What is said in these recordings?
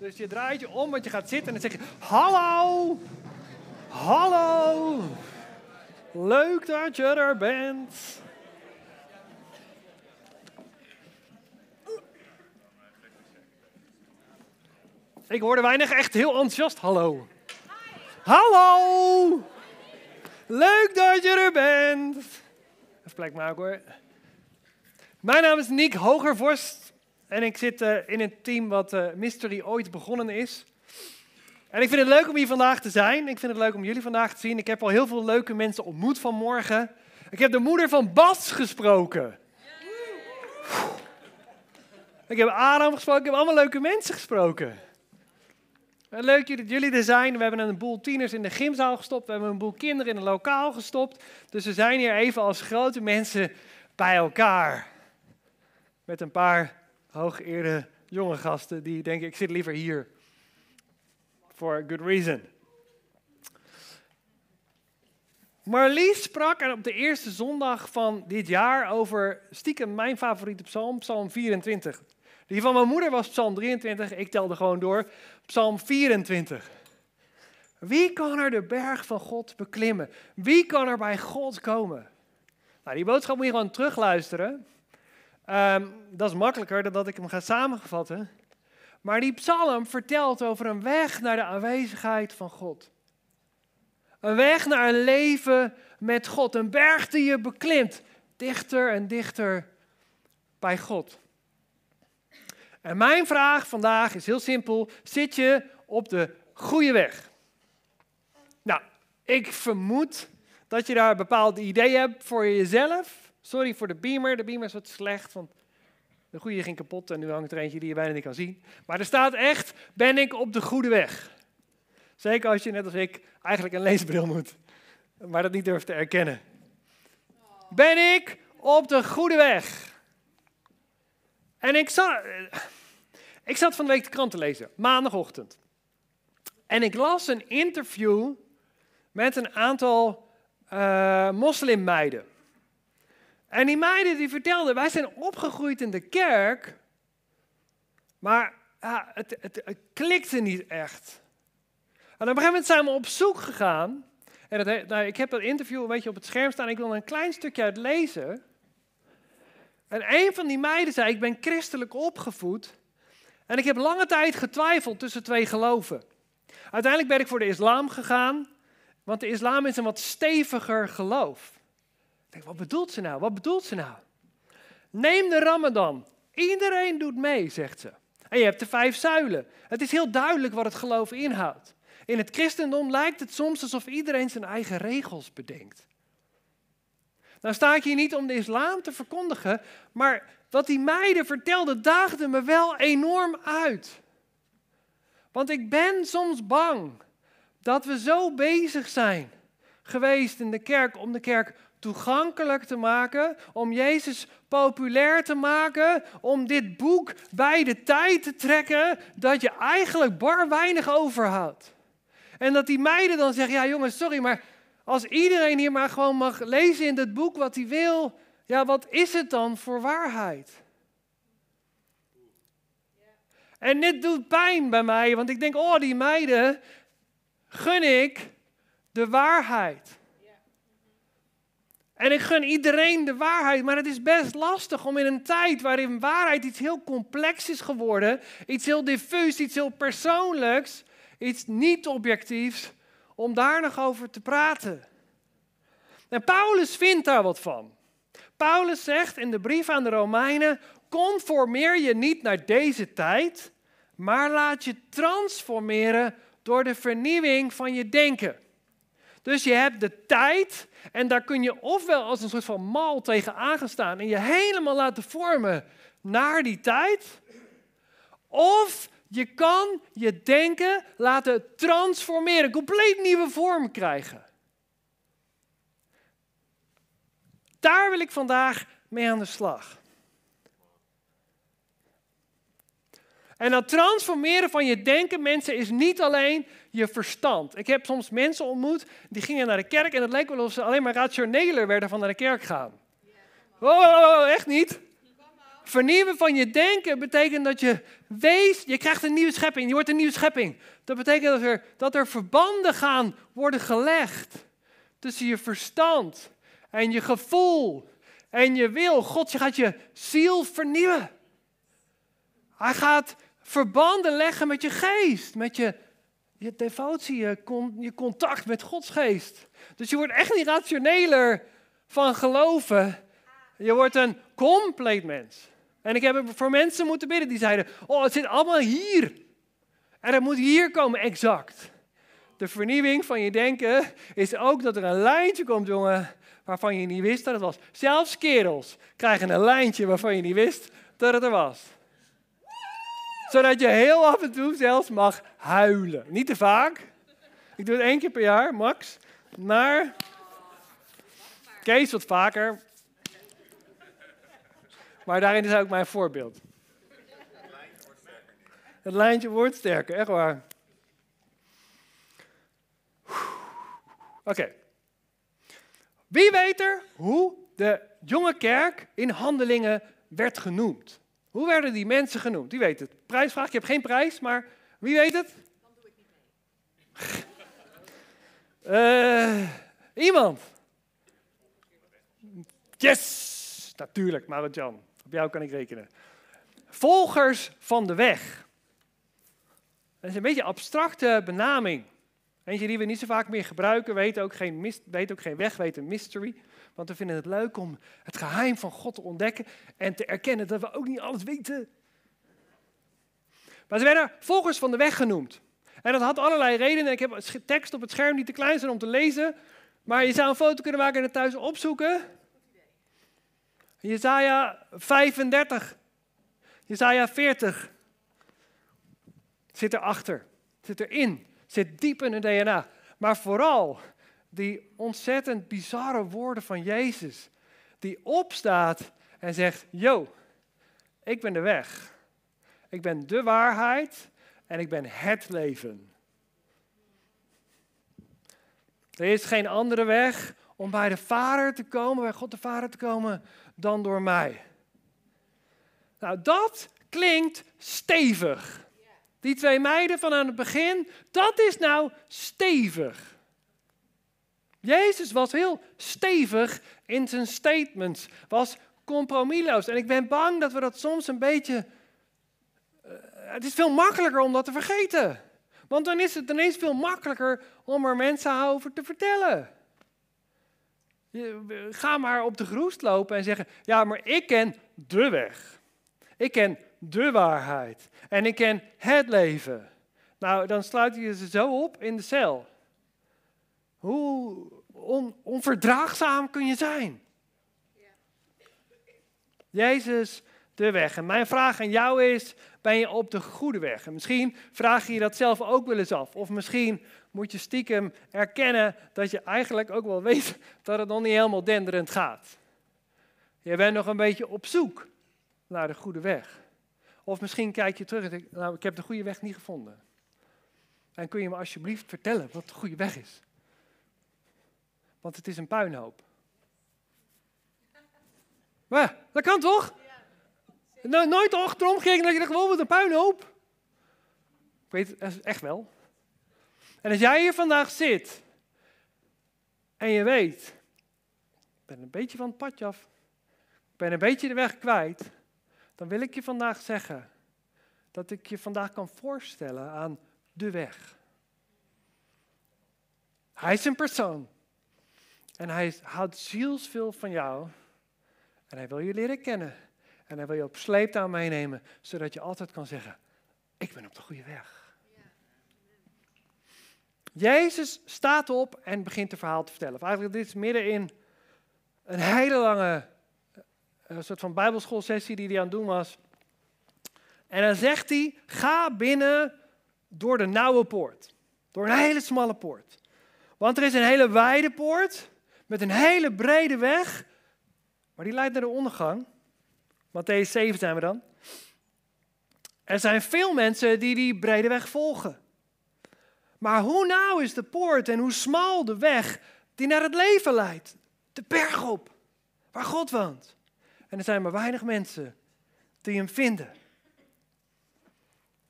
Dus je draait je om, want je gaat zitten en dan zeg je: Hallo! Hallo! Leuk dat je er bent. Ik hoorde weinig echt heel enthousiast. Hallo. Hallo! Leuk dat je er bent. Even plek maken hoor. Mijn naam is Nick Hogervorst en ik zit uh, in een team wat uh, Mystery ooit begonnen is. En ik vind het leuk om hier vandaag te zijn. Ik vind het leuk om jullie vandaag te zien. Ik heb al heel veel leuke mensen ontmoet vanmorgen. Ik heb de moeder van Bas gesproken. Ik heb Adam gesproken. Ik heb allemaal leuke mensen gesproken. Leuk dat jullie er zijn. We hebben een boel tieners in de gymzaal gestopt. We hebben een boel kinderen in een lokaal gestopt. Dus we zijn hier even als grote mensen bij elkaar. Met een paar hooggeëerde jonge gasten die denken, ik zit liever hier. For a good reason. Marlies sprak er op de eerste zondag van dit jaar over stiekem mijn favoriete psalm, psalm 24. Die van mijn moeder was psalm 23, ik telde gewoon door, psalm 24. Wie kan er de berg van God beklimmen? Wie kan er bij God komen? Nou, die boodschap moet je gewoon terugluisteren. Um, dat is makkelijker dan dat ik hem ga samenvatten. Maar die psalm vertelt over een weg naar de aanwezigheid van God. Een weg naar een leven met God. Een berg die je beklimt. Dichter en dichter bij God. En mijn vraag vandaag is heel simpel. Zit je op de goede weg? Nou, ik vermoed dat je daar een bepaald idee hebt voor jezelf. Sorry voor de beamer. De beamer is wat slecht, want de goede ging kapot en nu hangt er eentje die je bijna niet kan zien. Maar er staat echt, ben ik op de goede weg? Zeker als je net als ik eigenlijk een leesbril moet, maar dat niet durft te erkennen. Ben ik op de goede weg? En ik zat, ik zat van de week de krant te lezen, maandagochtend. En ik las een interview met een aantal uh, moslimmeiden. En die meiden die vertelden, wij zijn opgegroeid in de kerk, maar ja, het, het, klikte niet echt. En op een gegeven moment zijn we op zoek gegaan. En dat, nou, ik heb dat interview een beetje op het scherm staan. Ik wil een klein stukje uit lezen. En een van die meiden zei, ik ben christelijk opgevoed. En ik heb lange tijd getwijfeld tussen twee geloven. Uiteindelijk ben ik voor de islam gegaan. Want de islam is een wat steviger geloof. Denk, wat bedoelt ze nou? Wat bedoelt ze nou? Neem de Ramadan. Iedereen doet mee, zegt ze. En je hebt de vijf zuilen. Het is heel duidelijk wat het geloof inhoudt. In het christendom lijkt het soms alsof iedereen zijn eigen regels bedenkt. Nou sta ik hier niet om de islam te verkondigen, maar wat die meiden vertelden daagde me wel enorm uit. Want ik ben soms bang dat we zo bezig zijn geweest in de kerk om de kerk toegankelijk te maken, om Jezus populair te maken, om dit boek bij de tijd te trekken, dat je eigenlijk bar weinig overhoudt. En dat die meiden dan zeggen, ja jongens, sorry, maar als iedereen hier maar gewoon mag lezen in dit boek wat hij wil, ja, wat is het dan voor waarheid? En dit doet pijn bij mij, want ik denk, oh, die meiden gun ik de waarheid. En ik gun iedereen de waarheid, maar het is best lastig om in een tijd waarin waarheid iets heel complex is geworden, iets heel diffuus, iets heel persoonlijks, iets niet objectiefs, om daar nog over te praten. En Paulus vindt daar wat van. Paulus zegt in de brief aan de Romeinen: conformeer je niet naar deze tijd, maar laat je transformeren door de vernieuwing van je denken. Dus je hebt de tijd en daar kun je ofwel als een soort van mal tegen aangestaan en je helemaal laten vormen naar die tijd. Of je kan je denken laten transformeren, een compleet nieuwe vorm krijgen. Daar wil ik vandaag mee aan de slag. En dat transformeren van je denken, mensen, is niet alleen je verstand. Ik heb soms mensen ontmoet, die gingen naar de kerk en het leek wel of ze alleen maar rationeler werden van naar de kerk gaan. Oh, echt niet? Vernieuwen van je denken betekent dat je wees, je krijgt een nieuwe schepping, je wordt een nieuwe schepping. Dat betekent dat er, dat er verbanden gaan worden gelegd tussen je verstand en je gevoel en je wil. God gaat je ziel vernieuwen. Hij gaat verbanden leggen met je geest, met je, je devotie, je, je contact met Gods geest. Dus je wordt echt niet rationeler van geloven. Je wordt een compleet mens. En ik heb voor mensen moeten bidden die zeiden: Oh, het zit allemaal hier. En het moet hier komen, exact. De vernieuwing van je denken is ook dat er een lijntje komt, jongen, waarvan je niet wist dat het was. Zelfs kerels krijgen een lijntje waarvan je niet wist dat het er was. Zodat je heel af en toe zelfs mag huilen. Niet te vaak. Ik doe het één keer per jaar, max. Maar Kees wat vaker. Maar daarin is ook mijn voorbeeld. Het lijntje wordt sterker, echt waar. Oké. Wie weet er hoe de jonge kerk in handelingen werd genoemd? Hoe werden die mensen genoemd? Wie weet het? Prijsvraag, je hebt geen prijs, maar wie weet het? Dan doe ik niet mee. uh, iemand? Yes! Natuurlijk, Marit-Jan. Op jou kan ik rekenen. Volgers van de weg. Dat is een beetje een abstracte benaming. Eentje die we niet zo vaak meer gebruiken. We weten ook geen, weet ook geen weg, we weten mystery. Want we vinden het leuk om het geheim van God te ontdekken en te erkennen dat we ook niet alles weten. Maar ze werden volgers van de weg genoemd. En dat had allerlei redenen. Ik heb tekst op het scherm die te klein zijn om te lezen. Maar je zou een foto kunnen maken en het thuis opzoeken. Jezaja 35. Jezaja 40. Zit erachter. Zit erin. Zit diep in het DNA. Maar vooral die ontzettend bizarre woorden van Jezus. Die opstaat en zegt, yo, ik ben de weg. Ik ben de waarheid en ik ben het leven. Er is geen andere weg om bij de Vader te komen, bij God de Vader te komen, dan door mij. Nou, dat klinkt stevig. Die twee meiden van aan het begin, dat is nou stevig. Jezus was heel stevig in zijn statements, was compromisloos. En ik ben bang dat we dat soms een beetje. Uh, het is veel makkelijker om dat te vergeten. Want dan is het ineens veel makkelijker om er mensen over te vertellen. Je, ga maar op de groest lopen en zeggen: Ja, maar ik ken de weg. Ik ken de waarheid. En ik ken het leven. Nou, dan sluit je ze zo op in de cel. Hoe onverdraagzaam kun je zijn? Jezus, de weg. En mijn vraag aan jou is: ben je op de goede weg? En misschien vraag je je dat zelf ook wel eens af. Of misschien moet je stiekem erkennen dat je eigenlijk ook wel weet dat het nog niet helemaal denderend gaat. Je bent nog een beetje op zoek naar de goede weg. Of misschien kijk je terug en denk, nou, ik heb de goede weg niet gevonden. En kun je me alsjeblieft vertellen wat de goede weg is? Want het is een puinhoop. Maar, dat kan toch? No, nooit achterom gekeken dat je dacht, wow, wat een puinhoop. Ik weet het echt wel. En als jij hier vandaag zit en je weet, ik ben een beetje van het padje af, ik ben een beetje de weg kwijt, dan wil ik je vandaag zeggen dat ik je vandaag kan voorstellen aan de weg. Hij is een persoon en hij houdt zielsveel van jou en hij wil je leren kennen en hij wil je op sleeptouw meenemen, zodat je altijd kan zeggen, ik ben op de goede weg. Jezus staat op en begint het verhaal te vertellen. Of eigenlijk, dit is midden in een hele lange een eh, soort van bijbelschoolsessie die hij aan het doen was. En dan zegt hij, ga binnen door de nauwe poort. Door een hele smalle poort. Want er is een hele wijde poort met een hele brede weg. Maar die leidt naar de ondergang. Matthäus 7 zijn we dan. Er zijn veel mensen die die brede weg volgen. Maar hoe nauw is de poort en hoe smal de weg die naar het leven leidt? De berg op, waar God woont. En er zijn maar weinig mensen die hem vinden.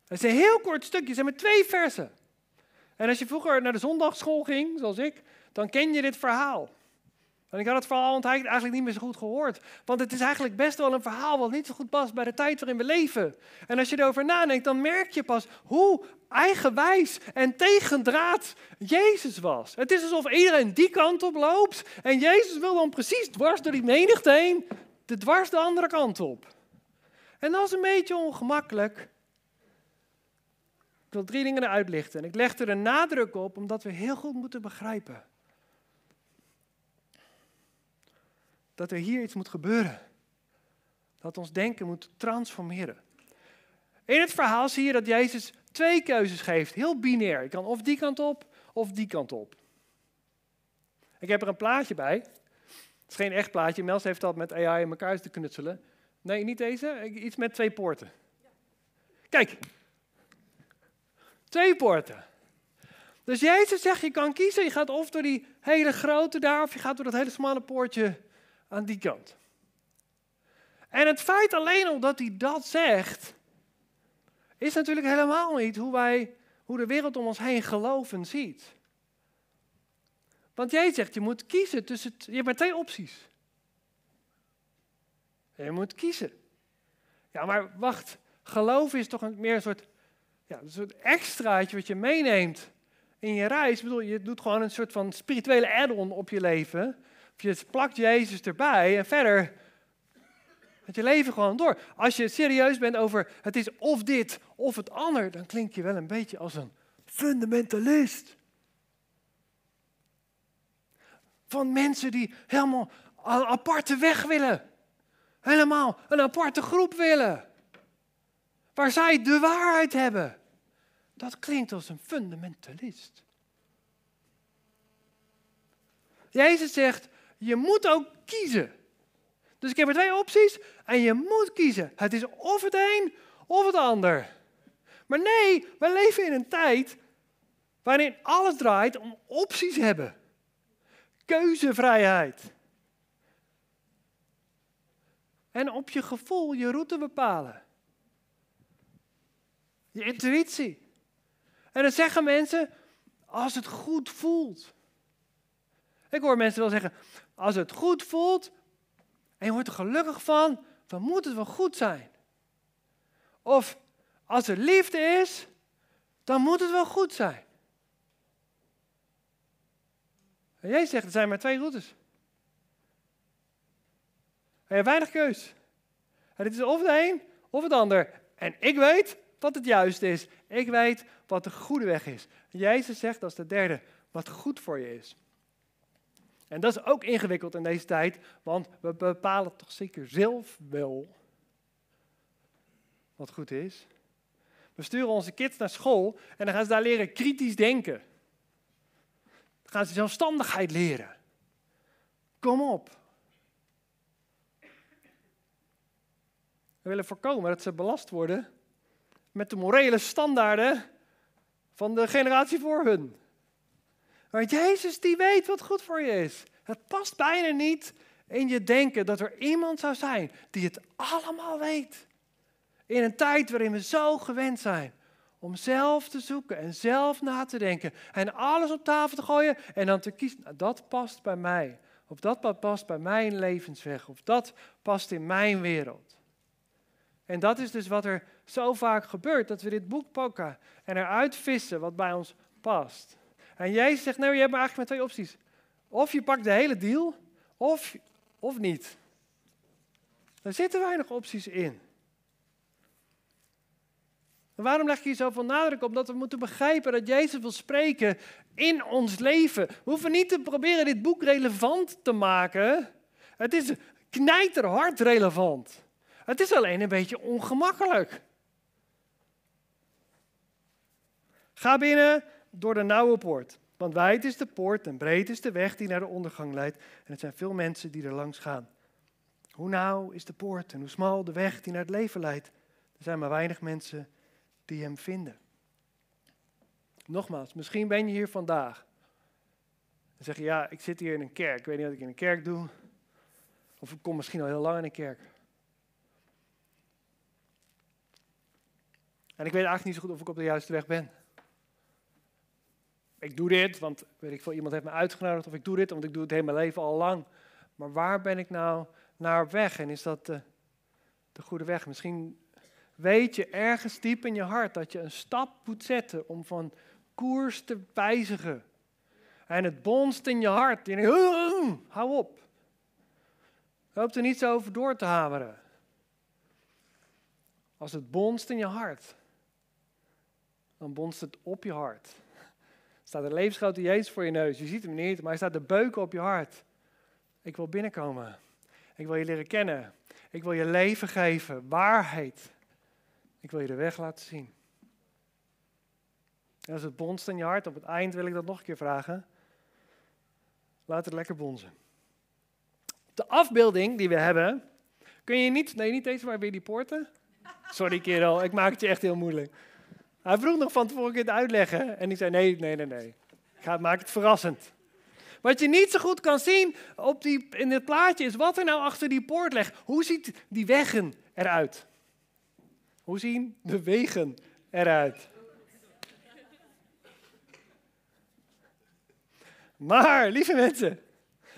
Het is een heel kort stukje, het zijn maar twee versen. En als je vroeger naar de zondagschool ging, zoals ik, dan ken je dit verhaal. En ik had het verhaal eigenlijk niet meer zo goed gehoord. Want het is eigenlijk best wel een verhaal wat niet zo goed past bij de tijd waarin we leven. En als je erover nadenkt, dan merk je pas hoe eigenwijs en tegendraad Jezus was. Het is alsof iedereen die kant op loopt. En Jezus wil dan precies dwars door die menigte heen, de dwars de andere kant op. En dat is een beetje ongemakkelijk. Ik wil drie dingen eruit lichten. En ik leg er een nadruk op, omdat we heel goed moeten begrijpen dat er hier iets moet gebeuren. Dat ons denken moet transformeren. In het verhaal zie je dat Jezus twee keuzes geeft, heel binair. Je kan of die kant op of die kant op. Ik heb er een plaatje bij. Het is geen echt plaatje. Mels heeft dat met AI in elkaar te knutselen. Nee, niet deze. Iets met twee poorten. Kijk. Twee poorten. Dus Jezus zegt, je kan kiezen. Je gaat of door die hele grote daar, of je gaat door dat hele smalle poortje aan die kant. En het feit alleen al dat hij dat zegt, is natuurlijk helemaal niet hoe, wij, hoe de wereld om ons heen geloven ziet. Want jij zegt, je moet kiezen tussen, je hebt maar twee opties. je moet kiezen. Ja, maar wacht, geloof is toch een, meer een soort, ja, een soort extraatje wat je meeneemt in je reis. Ik bedoel, je doet gewoon een soort van spirituele add-on op je leven je plakt Jezus erbij en verder gaat je leven gewoon door. Als je serieus bent over het is of dit of het ander, dan klink je wel een beetje als een fundamentalist. Van mensen die helemaal een aparte weg willen. Helemaal een aparte groep willen. Waar zij de waarheid hebben. Dat klinkt als een fundamentalist. Jezus zegt, je moet ook kiezen. Dus ik heb er twee opties en je moet kiezen. Het is of het een of het ander. Maar nee, we leven in een tijd waarin alles draait om opties hebben. Keuzevrijheid. En op je gevoel je route bepalen. Je intuïtie. En dan zeggen mensen, als het goed voelt. Ik hoor mensen wel zeggen, als het goed voelt en je wordt er gelukkig van, dan moet het wel goed zijn. Of als er liefde is, dan moet het wel goed zijn. En jij zegt, er zijn maar twee routes. En je hebt weinig keus. Het is of de een of het ander. En ik weet wat het juiste is. Ik weet wat de goede weg is. Jezus zegt als de derde wat goed voor je is. En dat is ook ingewikkeld in deze tijd, want we bepalen toch zeker zelf wel wat goed is. We sturen onze kids naar school en dan gaan ze daar leren kritisch denken. Gaan ze zelfstandigheid leren. Kom op. We willen voorkomen dat ze belast worden met de morele standaarden van de generatie voor hun. Maar Jezus die weet wat goed voor je is. Het past bijna niet in je denken dat er iemand zou zijn die het allemaal weet. In een tijd waarin we zo gewend zijn om zelf te zoeken en zelf na te denken en alles op tafel te gooien en dan te kiezen, nou, dat past bij mij. Of dat past bij mijn levensweg. Of dat past in mijn wereld. En dat is dus wat er zo vaak gebeurt, dat we dit boek pakken en eruit vissen wat bij ons past. En Jezus zegt, nou, je hebt maar eigenlijk maar twee opties. Of je pakt de hele deal, of, of niet. Er zitten weinig opties in. En waarom leg je hier zoveel nadruk op? Omdat we moeten begrijpen dat Jezus wil spreken in ons leven. We hoeven niet te proberen dit boek relevant te maken. Het is knijterhard relevant. Het is alleen een beetje ongemakkelijk. Ga binnen, door de nauwe poort. Want wijd is de poort en breed is de weg die naar de ondergang leidt. En het zijn veel mensen die er langs gaan. Hoe nauw is de poort en hoe smal de weg die naar het leven leidt. Er zijn maar weinig mensen die hem vinden. Nogmaals, misschien ben je hier vandaag. En zeg je, ja, ik zit hier in een kerk. Ik weet niet wat ik in een kerk doe. Of ik kom misschien al heel lang in een kerk. En ik weet eigenlijk niet zo goed of ik op de juiste weg ben. Ik doe dit, want weet ik veel, iemand heeft me uitgenodigd. Of ik doe dit, want ik doe het mijn leven al lang. Maar waar ben ik nou naar weg? En is dat de, de goede weg? Misschien weet je ergens diep in je hart dat je een stap moet zetten om van koers te wijzigen. En het bonst in je hart. En je, hou op. Hoop er niet zo over door te hameren. Als het bonst in je hart, dan bonst het op je hart. Er staat een levensgrote Jezus voor je neus. Je ziet hem niet, maar hij staat de beuken op je hart. Ik wil binnenkomen. Ik wil je leren kennen. Ik wil je leven geven, waarheid. Ik wil je de weg laten zien. En als het bonst in je hart, op het eind wil ik dat nog een keer vragen. Laat het lekker bonzen. De afbeelding die we hebben, kun je niet, nee niet deze, maar weer die poorten. Sorry kerel, ik maak het je echt heel moeilijk. Hij vroeg nog van tevoren het uitleggen en ik zei nee, nee, nee, nee. Ik ga, maak het verrassend. Wat je niet zo goed kan zien op die, in het plaatje is wat er nou achter die poort ligt. Hoe ziet die wegen eruit? Hoe zien de wegen eruit? Maar, lieve mensen,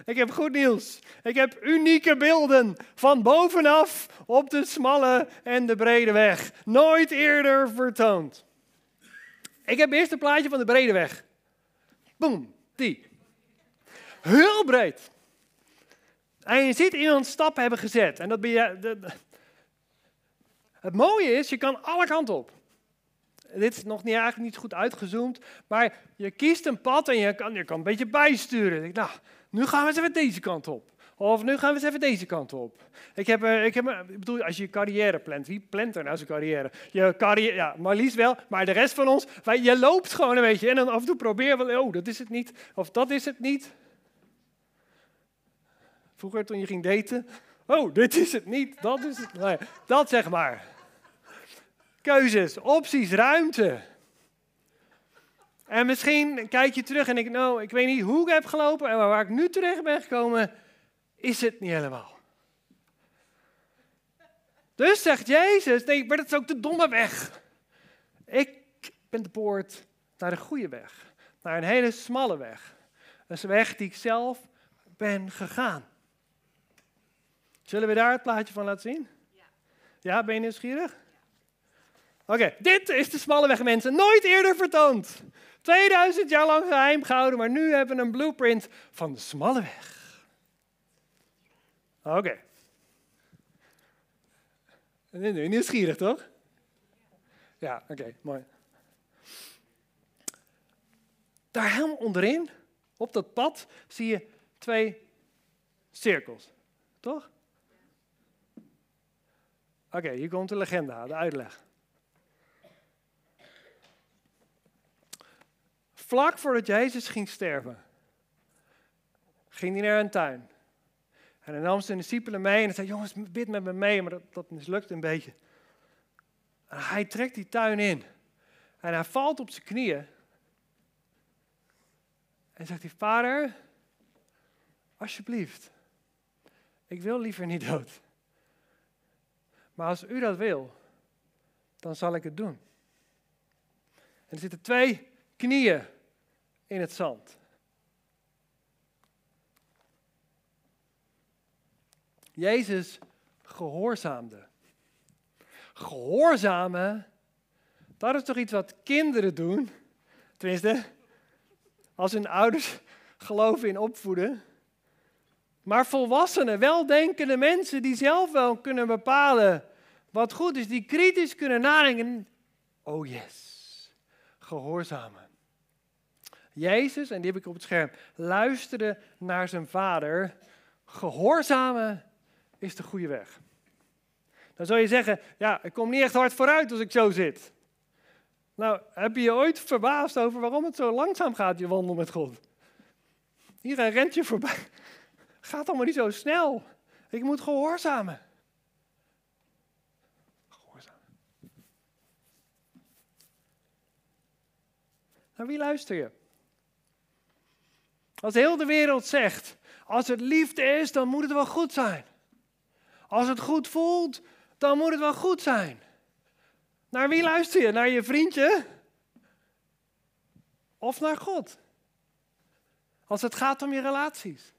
ik heb goed nieuws. Ik heb unieke beelden van bovenaf op de smalle en de brede weg. Nooit eerder vertoond. Ik heb eerst een plaatje van de brede weg. Boom, die. Heel breed. En je ziet iemand stappen hebben gezet. En dat. Het mooie is, je kan alle kanten op dit is nog niet, eigenlijk niet goed uitgezoomd, maar je kiest een pad en je kan, je kan een beetje bijsturen. Ik, nou, nu gaan we eens even deze kant op. Of nu gaan we eens even deze kant op. Ik heb, uh, ik heb ik bedoel, als je je carrière plant, wie plant er nou zijn carrière? Je carrière, ja, Marlies wel, maar de rest van ons, wij, je loopt gewoon een beetje en dan af en toe probeer je oh, dat is het niet, of dat is het niet. Vroeger toen je ging daten, oh, dit is het niet, dat is het. Nee, dat zeg maar. Keuzes, opties, ruimte. En misschien kijk je terug en denk nou, ik weet niet hoe ik heb gelopen en waar ik nu terecht ben gekomen, is het niet helemaal. Dus zegt Jezus, nee, maar dat is ook de domme weg. Ik ben de poort naar de goede weg. Naar een hele smalle weg. Een weg die ik zelf ben gegaan. Zullen we daar het plaatje van laten zien? Ja. Ja, ben je nieuwsgierig? Oké, dit is de smalle weg, mensen. Nooit eerder vertoond. 2000 jaar lang geheim gehouden, maar nu hebben we een blueprint van de smalle weg. Oké. Okay. Nieuwsgierig, toch? Ja, oké, mooi. Daar helemaal onderin, op dat pad, zie je twee cirkels. Toch? Oké, hier komt de legende, de uitleg. Vlak voordat Jezus ging sterven, ging hij naar een tuin. En hij nam zijn discipelen mee en zei, jongens, bid met me mee, maar dat, dat mislukt een beetje. En hij trekt die tuin in. En hij valt op zijn knieën. En zegt hij, vader, alsjeblieft, ik wil liever niet dood. Maar als u dat wil, dan zal ik het doen. En er zitten twee knieën in het zand. Jezus gehoorzaamde. Gehoorzamen, dat is toch iets wat kinderen doen? Tenminste, als hun ouders geloven in opvoeden. Maar volwassenen, weldenkende mensen die zelf wel kunnen bepalen wat goed is, die kritisch kunnen nadenken. Oh yes, gehoorzamen. Jezus, en die heb ik op het scherm, luisterde naar zijn vader. Gehoorzamen is de goede weg. Dan zou je zeggen, ja, ik kom niet echt hard vooruit als ik zo zit. Nou, heb je je ooit verbaasd over waarom het zo langzaam gaat, je wandel met God? Hier een rentje voorbij. Gaat allemaal niet zo snel. Ik moet gehoorzamen. Gehoorzamen. Naar wie luister je? Als heel de wereld zegt, als het liefde is, dan moet het wel goed zijn. Als het goed voelt, dan moet het wel goed zijn. Naar wie luister je? Naar je vriendje? Of naar God? Als het gaat om je relaties.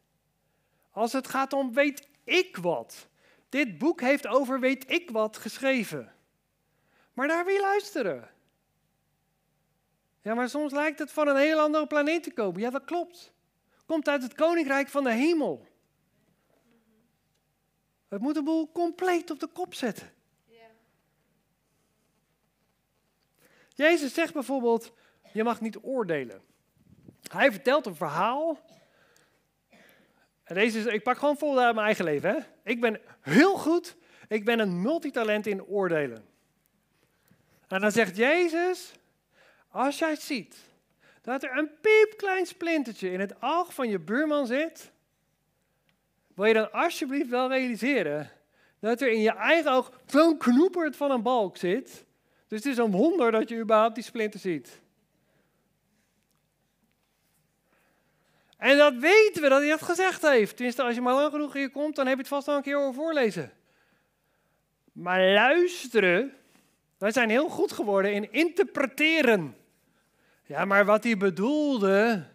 Als het gaat om weet ik wat. Dit boek heeft over weet ik wat geschreven. Maar naar wie luisteren? Ja, maar soms lijkt het van een heel andere planeet te komen. Ja, dat klopt. Komt uit het koninkrijk van de hemel. Het moet de boel compleet op de kop zetten. Jezus zegt bijvoorbeeld, je mag niet oordelen. Hij vertelt een verhaal. En deze is, ik pak gewoon vol uit mijn eigen leven. Hè? Ik ben heel goed, ik ben een multitalent in oordelen. En dan zegt Jezus, als jij ziet dat er een piepklein splintertje in het oog van je buurman zit, wil je dan alsjeblieft wel realiseren dat er in je eigen oog zo'n knoepert van een balk zit. Dus het is een wonder dat je überhaupt die splinter ziet. En dat weten we dat hij dat gezegd heeft. Tenminste, als je maar lang genoeg hier komt, dan heb je het vast al een keer over voorlezen. Maar luisteren, wij zijn heel goed geworden in interpreteren. Ja, maar wat hij bedoelde.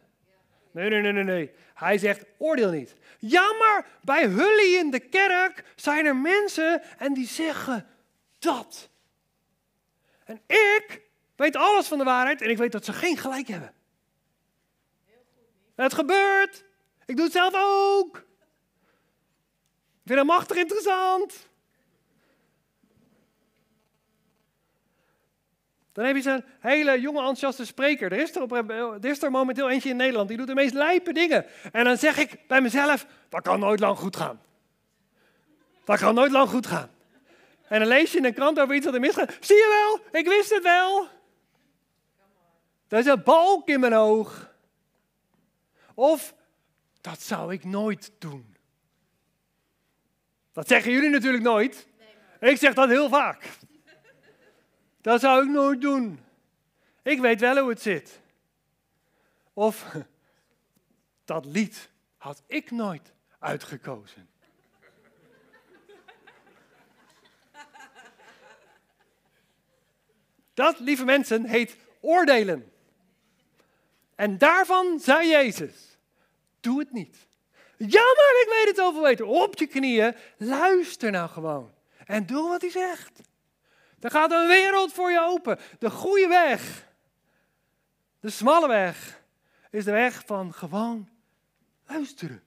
Nee, nee, nee, nee, nee. Hij zegt: oordeel niet. Ja, maar bij Hully in de kerk zijn er mensen en die zeggen dat. En ik weet alles van de waarheid en ik weet dat ze geen gelijk hebben. Het gebeurt. Ik doe het zelf ook. Ik vind het machtig interessant. Dan heb je zo'n hele jonge enthousiaste spreker. Er is er, op, er is er momenteel eentje in Nederland. Die doet de meest lijpe dingen. En dan zeg ik bij mezelf, dat kan nooit lang goed gaan. Dat kan nooit lang goed gaan. En dan lees je in een krant over iets wat er misgaat. Zie je wel, ik wist het wel. Er is een balk in mijn oog. Of, dat zou ik nooit doen. Dat zeggen jullie natuurlijk nooit. Ik zeg dat heel vaak. Dat zou ik nooit doen. Ik weet wel hoe het zit. Of, dat lied had ik nooit uitgekozen. Dat, lieve mensen, heet oordelen. En daarvan zei Jezus, doe het niet. Ja, maar ik weet het over weten. Op je knieën, luister nou gewoon. En doe wat hij zegt. Er gaat een wereld voor je open. De goede weg, de smalle weg, is de weg van gewoon luisteren.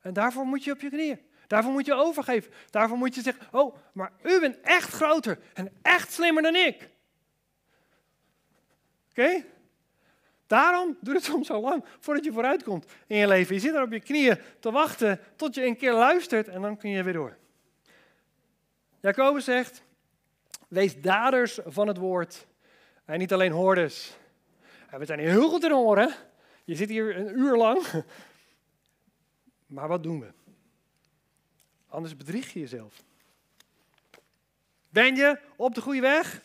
En daarvoor moet je op je knieën. Daarvoor moet je overgeven. Daarvoor moet je zeggen: Oh, maar u bent echt groter en echt slimmer dan ik. Oké? Daarom duurt het soms zo lang voordat je vooruit komt in je leven. Je zit er op je knieën te wachten tot je een keer luistert en dan kun je weer door. Jacobus zegt: Wees daders van het woord en niet alleen hoorders. En we zijn heel goed in horen. Je zit hier een uur lang. Maar wat doen we? Anders bedrieg je jezelf. Ben je op de goede weg?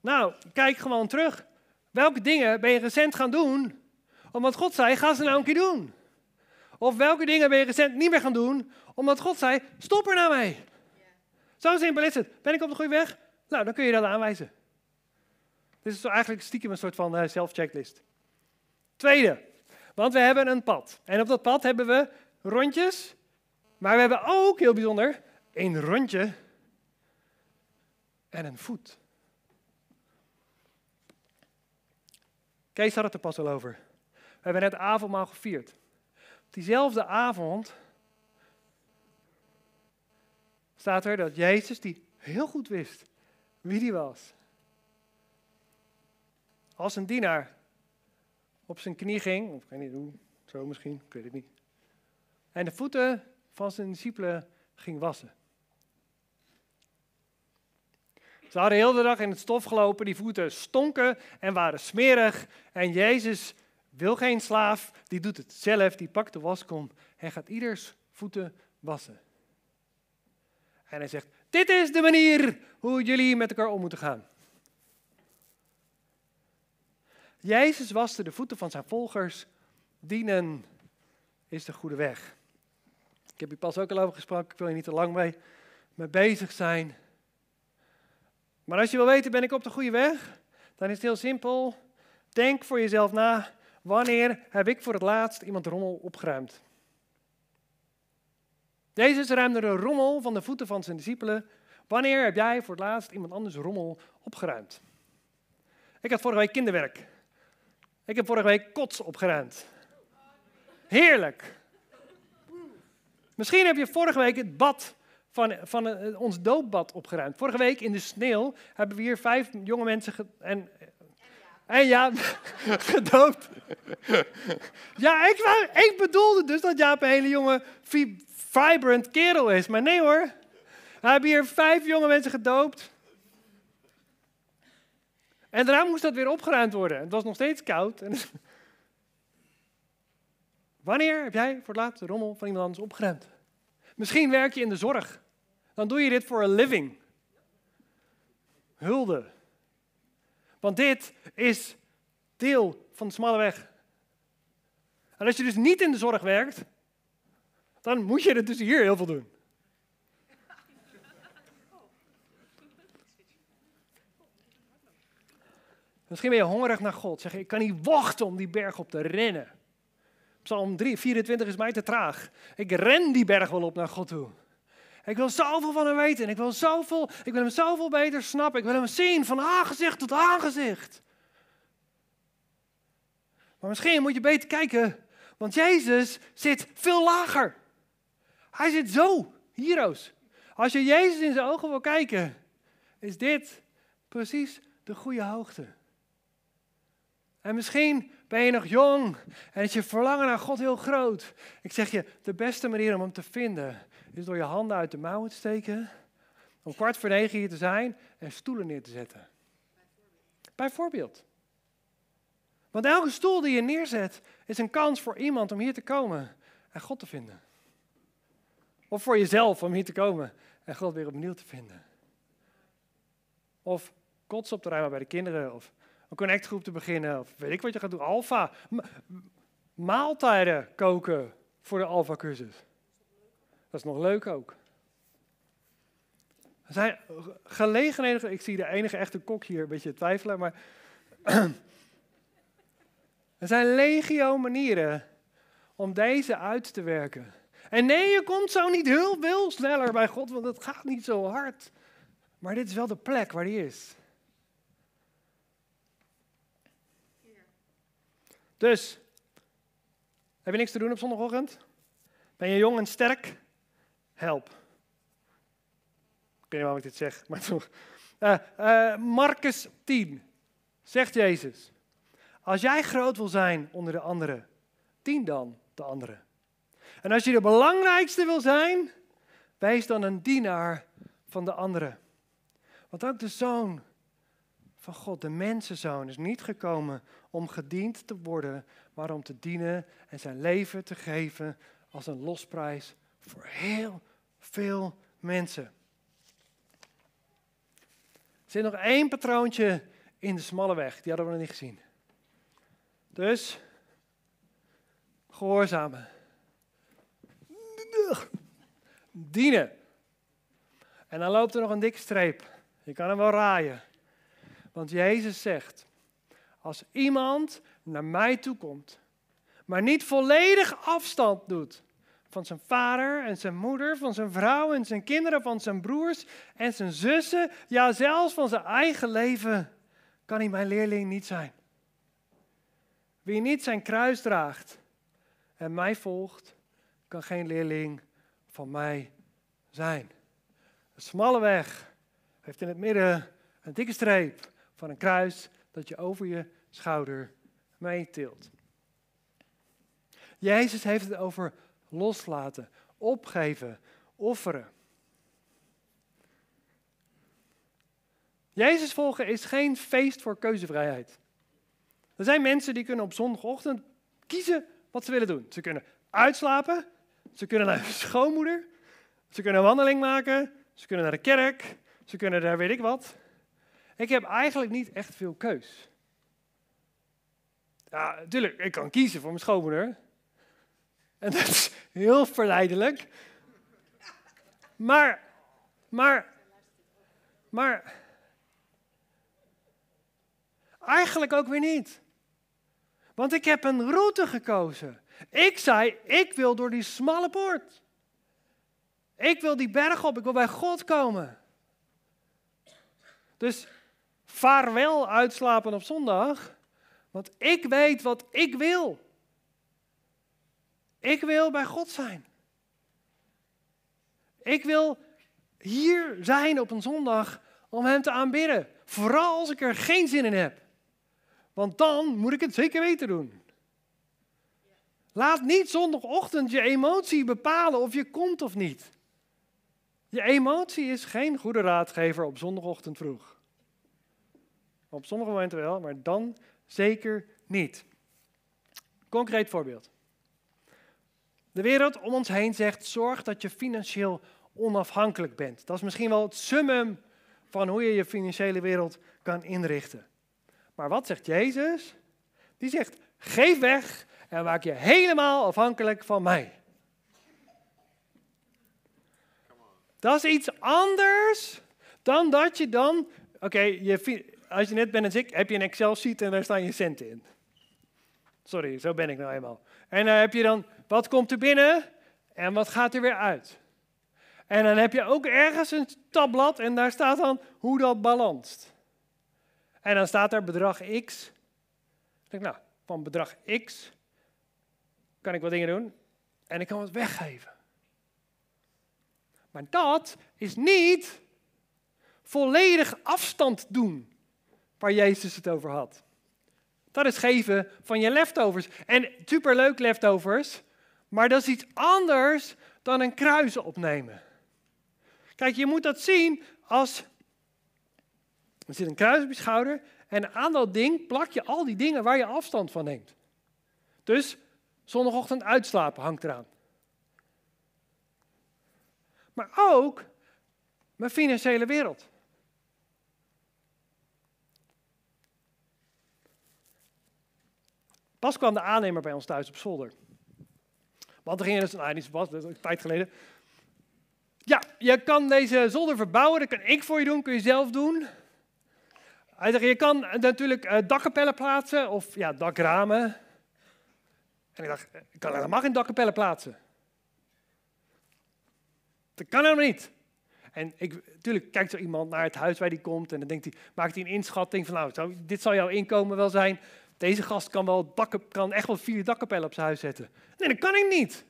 Nou, kijk gewoon terug. Welke dingen ben je recent gaan doen? Omdat God zei, ga ze nou een keer doen. Of welke dingen ben je recent niet meer gaan doen? Omdat God zei, stop er nou mee. Zo simpel is het. Ben ik op de goede weg? Nou, dan kun je dat aanwijzen. Dit is eigenlijk stiekem een soort van uh, self-checklist. Tweede, want we hebben een pad. En op dat pad hebben we rondjes maar we hebben ook, heel bijzonder, een rondje en een voet. Kees had het er pas al over. We hebben net avondmaal gevierd. Op diezelfde avond staat er dat Jezus, die heel goed wist wie die was, als een dienaar op zijn knie ging, of ik weet niet hoe, zo misschien, ik weet het niet. En de voeten van zijn discipelen ging wassen. Ze hadden heel de dag in het stof gelopen, die voeten stonken en waren smerig. En Jezus wil geen slaaf, die doet het zelf, die pakt de waskom en gaat ieders voeten wassen. En hij zegt, dit is de manier hoe jullie met elkaar om moeten gaan. Jezus waste de voeten van zijn volgers. Dienen is de goede weg. Ik heb hier pas ook al over gesproken, ik wil je niet te lang mee, mee bezig zijn. Maar als je wil weten, ben ik op de goede weg? Dan is het heel simpel. Denk voor jezelf na, wanneer heb ik voor het laatst iemand rommel opgeruimd? Jezus ruimde de rommel van de voeten van zijn discipelen. Wanneer heb jij voor het laatst iemand anders rommel opgeruimd? Ik had vorige week kinderwerk. Ik heb vorige week kots opgeruimd. Heerlijk. Misschien heb je vorige week het bad van, van eh, ons doopbad opgeruimd. Vorige week in de sneeuw hebben we hier vijf jonge mensen en, en ja, gedoopt. ja, ik, ik bedoelde dus dat Jaap een hele jonge, vibrant kerel is. Maar nee hoor. We hebben hier vijf jonge mensen gedoopt. En daarna moest dat weer opgeruimd worden. Het was nog steeds koud. Wanneer heb jij voor het laatst de rommel van iemand anders opgeruimd? Misschien werk je in de zorg. Dan doe je dit voor een living. Hulde. Want dit is deel van de smalle weg. En als je dus niet in de zorg werkt, dan moet je het dus hier heel veel doen. Misschien ben je hongerig naar God. Zeg je, ik kan niet wachten om die berg op te rennen. Psalm 3, 24 is mij te traag. Ik ren die berg wel op naar God toe. Ik wil zoveel van hem weten. Ik wil, zoveel, ik wil hem zoveel beter snappen. Ik wil hem zien van aangezicht tot aangezicht. Maar misschien moet je beter kijken. Want Jezus zit veel lager. Hij zit zo, hiero's. Als je Jezus in zijn ogen wil kijken, is dit precies de goede hoogte. En misschien ben je nog jong en is je verlangen naar God heel groot. Ik zeg je, de beste manier om hem te vinden is door je handen uit de mouwen te steken, om kwart voor negen hier te zijn en stoelen neer te zetten. Bijvoorbeeld. Want elke stoel die je neerzet is een kans voor iemand om hier te komen en God te vinden. Of voor jezelf om hier te komen en God weer opnieuw te vinden. Of kots op te ruimen bij de kinderen. Of een connectgroep te beginnen. Of weet ik wat je gaat doen. Alfa. Maaltijden koken voor de Alfa cursus. Dat is nog leuk ook. Er zijn gelegenheden. Ik zie de enige echte kok hier een beetje twijfelen. Maar er zijn legio manieren om deze uit te werken. En nee, je komt zo niet heel veel sneller bij God, want het gaat niet zo hard. Maar dit is wel de plek waar hij is. Dus, heb je niks te doen op zondagochtend? Ben je jong en sterk? Help. Ik weet niet waarom ik dit zeg, maar toch. Uh, Marcus 10, zegt Jezus. Als jij groot wil zijn onder de anderen, dien dan de anderen. En als je de belangrijkste wil zijn, wees dan een dienaar van de anderen. Want ook de zoon van God, de mensenzoon, is niet gekomen om gediend te worden, maar om te dienen en zijn leven te geven als een losprijs voor heel veel mensen. Er zit nog één patroontje in de smalle weg, die hadden we nog niet gezien. Dus, gehoorzamen. Dienen. En dan loopt er nog een dikke streep. Je kan hem wel raaien. Want Jezus zegt, als iemand naar mij toe komt, maar niet volledig afstand doet van zijn vader en zijn moeder, van zijn vrouw en zijn kinderen, van zijn broers en zijn zussen, ja zelfs van zijn eigen leven, kan hij mijn leerling niet zijn. Wie niet zijn kruis draagt en mij volgt, kan geen leerling van mij zijn. Een smalle weg heeft in het midden een dikke streep van een kruis dat je over je schouder meetilt. Jezus heeft het over loslaten, opgeven, offeren. Jezus volgen is geen feest voor keuzevrijheid. Er zijn mensen die kunnen op zondagochtend kiezen wat ze willen doen. Ze kunnen uitslapen, ze kunnen naar de schoonmoeder, ze kunnen een wandeling maken, ze kunnen naar de kerk, ze kunnen daar weet ik wat. Ik heb eigenlijk niet echt veel keus. Ja, natuurlijk, ik kan kiezen voor mijn schoonmoeder. En dat is heel verleidelijk. Maar, maar, maar, eigenlijk ook weer niet. Want ik heb een route gekozen. Ik zei, ik wil door die smalle poort. Ik wil die berg op, ik wil bij God komen. Dus vaarwel uitslapen op zondag, want ik weet wat ik wil. Ik wil bij God zijn. Ik wil hier zijn op een zondag om Hem te aanbidden. Vooral als ik er geen zin in heb. Want dan moet ik het zeker weten doen. Laat niet zondagochtend je emotie bepalen of je komt of niet. Je emotie is geen goede raadgever op zondagochtend vroeg. Op sommige momenten wel, maar dan zeker niet. Concreet voorbeeld. De wereld om ons heen zegt: zorg dat je financieel onafhankelijk bent. Dat is misschien wel het summum van hoe je je financiële wereld kan inrichten. Maar wat zegt Jezus? Die zegt: geef weg en maak je helemaal afhankelijk van mij. Dat is iets anders dan dat je dan, oké, als je net bent als ik, heb je een Excel-sheet en daar staan je centen in. Sorry, zo ben ik nou eenmaal. En dan heb je dan, wat komt er binnen en wat gaat er weer uit? En dan heb je ook ergens een tabblad en daar staat dan hoe dat balanst. En dan staat er bedrag X. Ik denk, nou, van bedrag X kan ik wat dingen doen en ik kan wat weggeven. Maar dat is niet volledig afstand doen waar Jezus het over had. Dat is geven van je leftovers. En superleuk leftovers, maar dat is iets anders dan een kruis opnemen. Kijk, je moet dat zien als. Er zit een kruis op je schouder en aan dat ding plak je al die dingen waar je afstand van neemt. Dus zondagochtend uitslapen hangt eraan. Maar ook mijn financiële wereld. Pas kwam de aannemer bij ons thuis op zolder. Want er ging dus, nou niet zo pas, dat is een tijd geleden. Ja, je kan deze zolder verbouwen, dat kan ik voor je doen, kun je zelf doen. Hij zegt, je kan natuurlijk uh, dakkapellen plaatsen of ja, dakramen. En ik dacht, ik kan helemaal geen dakkapellen plaatsen. Dat kan helemaal niet. En ik, natuurlijk kijkt zo iemand naar het huis waar die komt en dan denkt hij, maakt hij een inschatting van nou, dit zal jouw inkomen wel zijn. Deze gast kan, wel dakken, kan echt wel vier dakkapellen op zijn huis zetten. Nee, dat kan ik niet.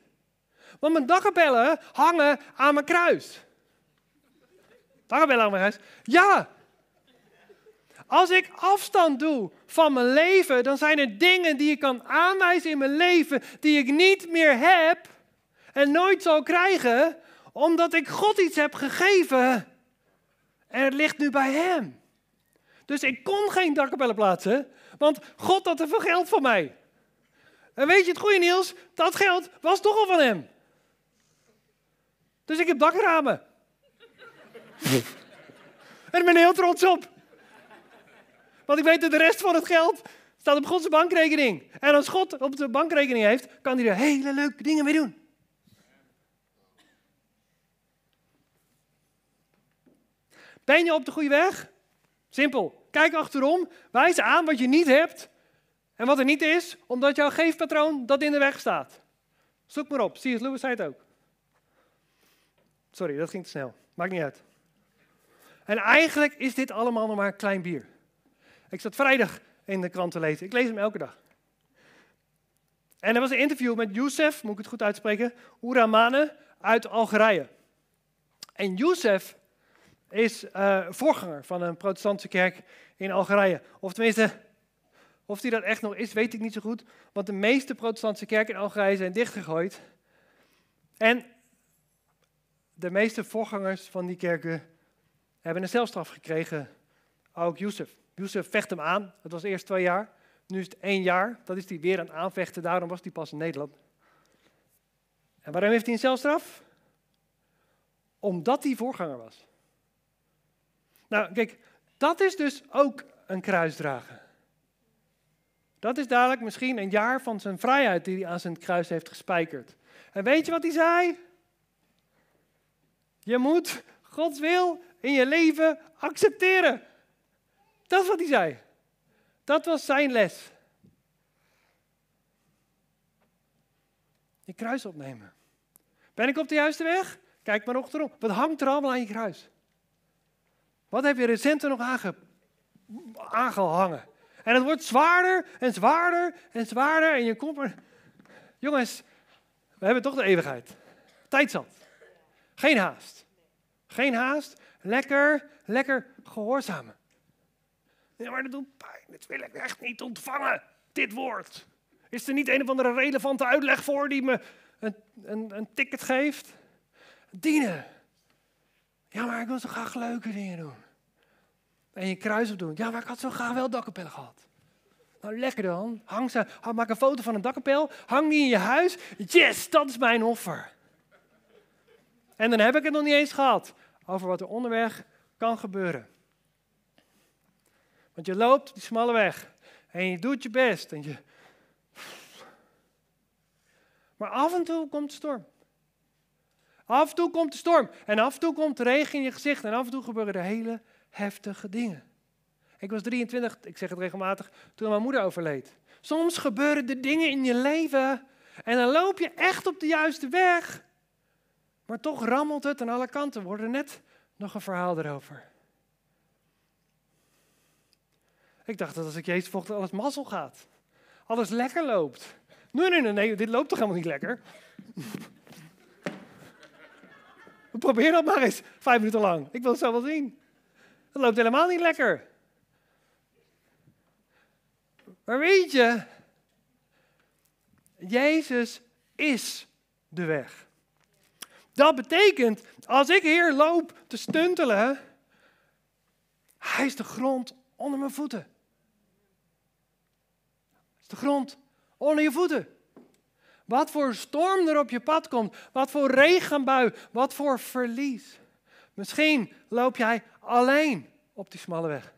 Want mijn dakkapellen hangen aan mijn kruis. Dakkapellen aan mijn huis? Ja. Als ik afstand doe van mijn leven, dan zijn er dingen die ik kan aanwijzen in mijn leven die ik niet meer heb en nooit zal krijgen, omdat ik God iets heb gegeven en het ligt nu bij Hem. Dus ik kon geen dakkapellen plaatsen, want God had te veel geld voor mij. En weet je het goede Niels? Dat geld was toch al van hem. Dus ik heb dakramen. en ik ben heel trots op. Want ik weet dat de rest van het geld staat op Gods bankrekening. En als God op de bankrekening heeft, kan hij er hele leuke dingen mee doen. Ben je op de goede weg? Simpel. Kijk achterom, wijs aan wat je niet hebt en wat er niet is, omdat jouw geefpatroon dat in de weg staat. Zoek maar op. C.S. Lewis zei het ook. Sorry, dat ging te snel. Maakt niet uit. En eigenlijk is dit allemaal nog maar klein bier. Ik zat vrijdag in de krant te lezen. Ik lees hem elke dag. En er was een interview met Youssef, moet ik het goed uitspreken, Ouramane uit Algerije. En Youssef is uh, voorganger van een protestantse kerk in Algerije. Of tenminste, of die dat echt nog is, weet ik niet zo goed. Want de meeste protestantse kerken in Algerije zijn dichtgegooid. En de meeste voorgangers van die kerken hebben een celstraf gekregen. Ook Youssef. Youssef vecht hem aan. Het was eerst twee jaar. Nu is het één jaar. Dat is hij weer aan het aanvechten. Daarom was hij pas in Nederland. En waarom heeft hij een celstraf? Omdat hij voorganger was. Nou, kijk, dat is dus ook een kruisdragen. Dat is dadelijk misschien een jaar van zijn vrijheid die hij aan zijn kruis heeft gespijkerd. En weet je wat hij zei? Je moet Gods wil in je leven accepteren. Dat is wat hij zei. Dat was zijn les. Je kruis opnemen. Ben ik op de juiste weg? Kijk maar achterom. Wat hangt er allemaal aan je kruis? Wat heb je recent nog aange, aangehangen? En het wordt zwaarder en zwaarder en zwaarder. En je komt er. Jongens, we hebben toch de eeuwigheid. Tijd zat. Geen haast. Geen haast. Lekker, lekker gehoorzamen. Ja, maar dat doet pijn. Dit wil ik echt niet ontvangen. Dit woord. Is er niet een of andere relevante uitleg voor die me een, een, een ticket geeft? Dienen. Ja, maar ik wil zo graag leuke dingen doen. En je kruis op doen. Ja, maar ik had zo graag wel dakkapellen gehad. Nou, lekker dan. Hang ze, maak een foto van een dakkapel. Hang die in je huis. Yes, dat is mijn offer. En dan heb ik het nog niet eens gehad over wat er onderweg kan gebeuren. Want je loopt die smalle weg en je doet je best en je. Maar af en toe komt de storm. Af en toe komt de storm en af en toe komt de regen in je gezicht en af en toe gebeuren er hele heftige dingen. Ik was 23, ik zeg het regelmatig, toen mijn moeder overleed. Soms gebeuren er dingen in je leven en dan loop je echt op de juiste weg. Maar toch rammelt het aan alle kanten. We net nog een verhaal erover. Ik dacht dat als ik Jezus volgde, alles mazzel gaat. Alles lekker loopt. Nee, nee, nee, nee, dit loopt toch helemaal niet lekker? Probeer dat maar eens, vijf minuten lang. Ik wil het zo wel zien. Het loopt helemaal niet lekker. Maar weet je, Jezus is de weg. Dat betekent, als ik hier loop te stuntelen, hij is de grond onder mijn voeten. Hij is de grond onder je voeten. Wat voor storm er op je pad komt, wat voor regenbui, wat voor verlies. Misschien loop jij alleen op die smalle weg.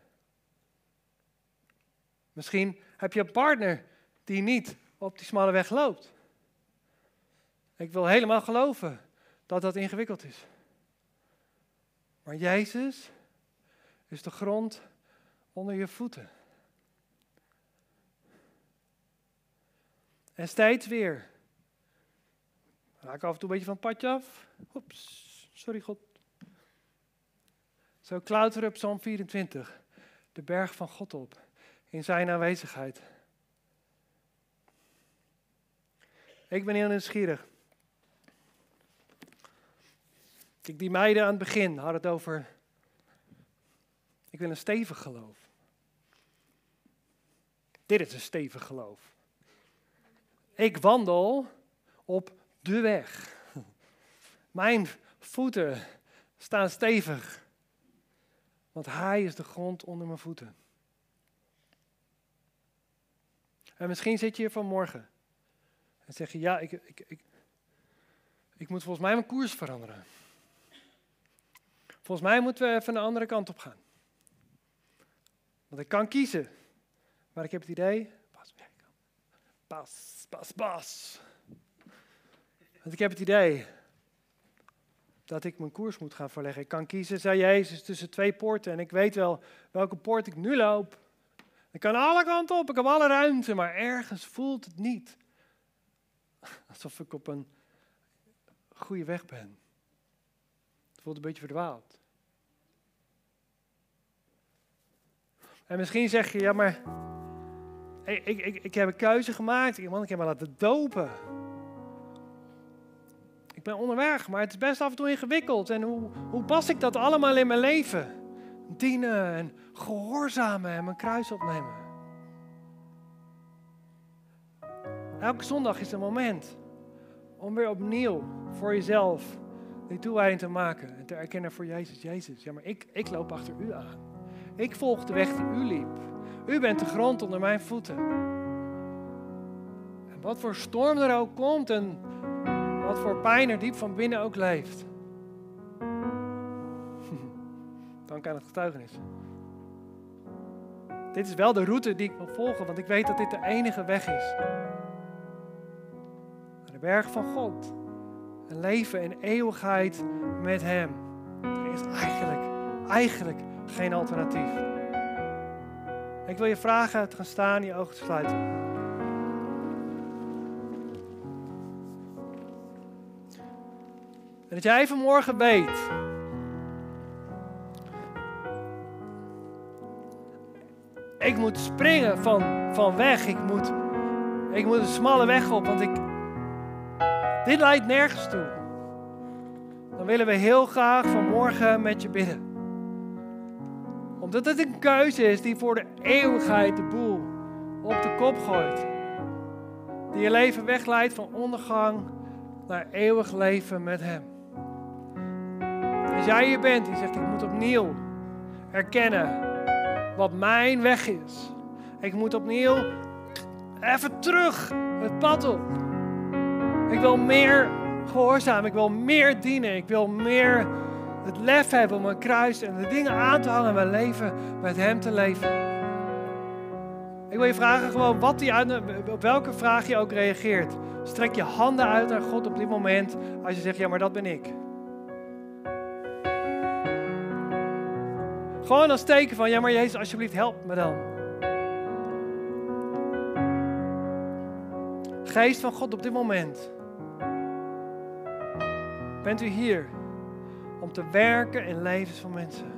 Misschien heb je een partner die niet op die smalle weg loopt. Ik wil helemaal geloven dat dat ingewikkeld is. Maar Jezus is de grond onder je voeten. En steeds weer. Raak af en toe een beetje van het padje af. Oeps, sorry God. Zo klauteren op Psalm 24, de berg van God op, in zijn aanwezigheid. Ik ben heel nieuwsgierig. Kijk, die meiden aan het begin hadden het over, ik wil een stevig geloof. Dit is een stevig geloof. Ik wandel op de weg. Mijn voeten staan stevig. Want Hij is de grond onder mijn voeten. En misschien zit je hier vanmorgen en zeg je, ja, ik, ik, ik, ik moet volgens mij mijn koers veranderen. Volgens mij moeten we even een andere kant op gaan. Want ik kan kiezen. Maar ik heb het idee, pas, pas, pas, pas. Want ik heb het idee dat ik mijn koers moet gaan verleggen. Ik kan kiezen, zei Jezus, tussen twee poorten. En ik weet wel welke poort ik nu loop. Ik kan alle kanten op, ik heb alle ruimte, maar ergens voelt het niet. Alsof ik op een goede weg ben. Het voelt een beetje verdwaald. En misschien zeg je, ja maar, ik, ik, ik, heb een keuze gemaakt. Man, ik heb me laten dopen. Ik ben onderweg, maar het is best af en toe ingewikkeld. En hoe, hoe pas ik dat allemaal in mijn leven? Dienen en gehoorzamen en mijn kruis opnemen. Elke zondag is een moment om weer opnieuw voor jezelf die toewijding te maken. En te erkennen voor Jezus. Jezus, ja maar ik, ik loop achter u aan. Ik volg de weg die u liep. U bent de grond onder mijn voeten. En wat voor storm er ook komt en wat voor pijn er diep van binnen ook leeft. Dank aan het getuigenis. Dit is wel de route die ik wil volgen, want ik weet dat dit de enige weg is. Naar de berg van God. Een leven in eeuwigheid met Hem. Er is eigenlijk, eigenlijk geen alternatief. Ik wil je vragen te gaan staan, je ogen te sluiten. En dat jij vanmorgen weet. Ik moet springen van, van weg. Ik moet, ik moet een smalle weg op, want ik, dit leidt nergens toe. Dan willen we heel graag vanmorgen met je bidden. Omdat het een keuze is die voor de eeuwigheid de boel op de kop gooit. Die je leven wegleidt van ondergang naar eeuwig leven met Hem. Als jij hier bent die zegt, ik moet opnieuw erkennen wat mijn weg is. Ik moet opnieuw even terug het pad op. Ik wil meer gehoorzamen, ik wil meer dienen, ik wil meer het lef hebben om een kruis en de dingen aan te hangen mijn leven met Hem te leven. Ik wil je vragen gewoon wat die op welke vraag je ook reageert. Strek je handen uit naar God op dit moment als je zegt, ja maar dat ben ik. Gewoon als teken van, ja maar Jezus, alsjeblieft help me dan. Geest van God op dit moment. Bent u hier om te werken in levens van mensen?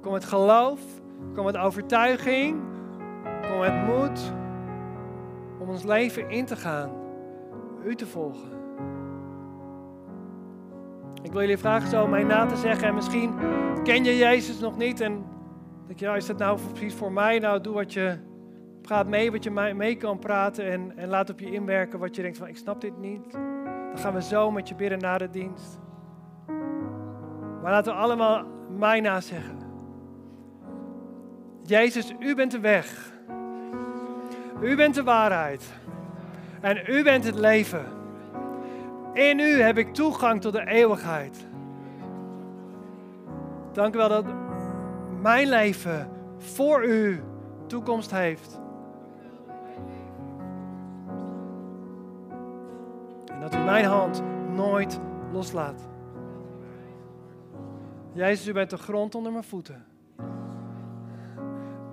Kom met geloof, kom met overtuiging, kom met moed om ons leven in te gaan, u te volgen. Wil jullie vragen zo om mij na te zeggen. En misschien ken je Jezus nog niet. En denk je, ja, is dat nou precies voor mij? Nou, doe wat je praat mee, wat je mee kan praten. En, en laat op je inwerken wat je denkt van, ik snap dit niet. Dan gaan we zo met je bidden na de dienst. Maar laten we allemaal mij na zeggen. Jezus, u bent de weg. U bent de waarheid. En u bent het leven. In u heb ik toegang tot de eeuwigheid. Dank u wel dat mijn leven voor u toekomst heeft. En dat u mijn hand nooit loslaat. Jezus, u bent de grond onder mijn voeten.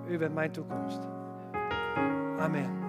U bent mijn toekomst. Amen.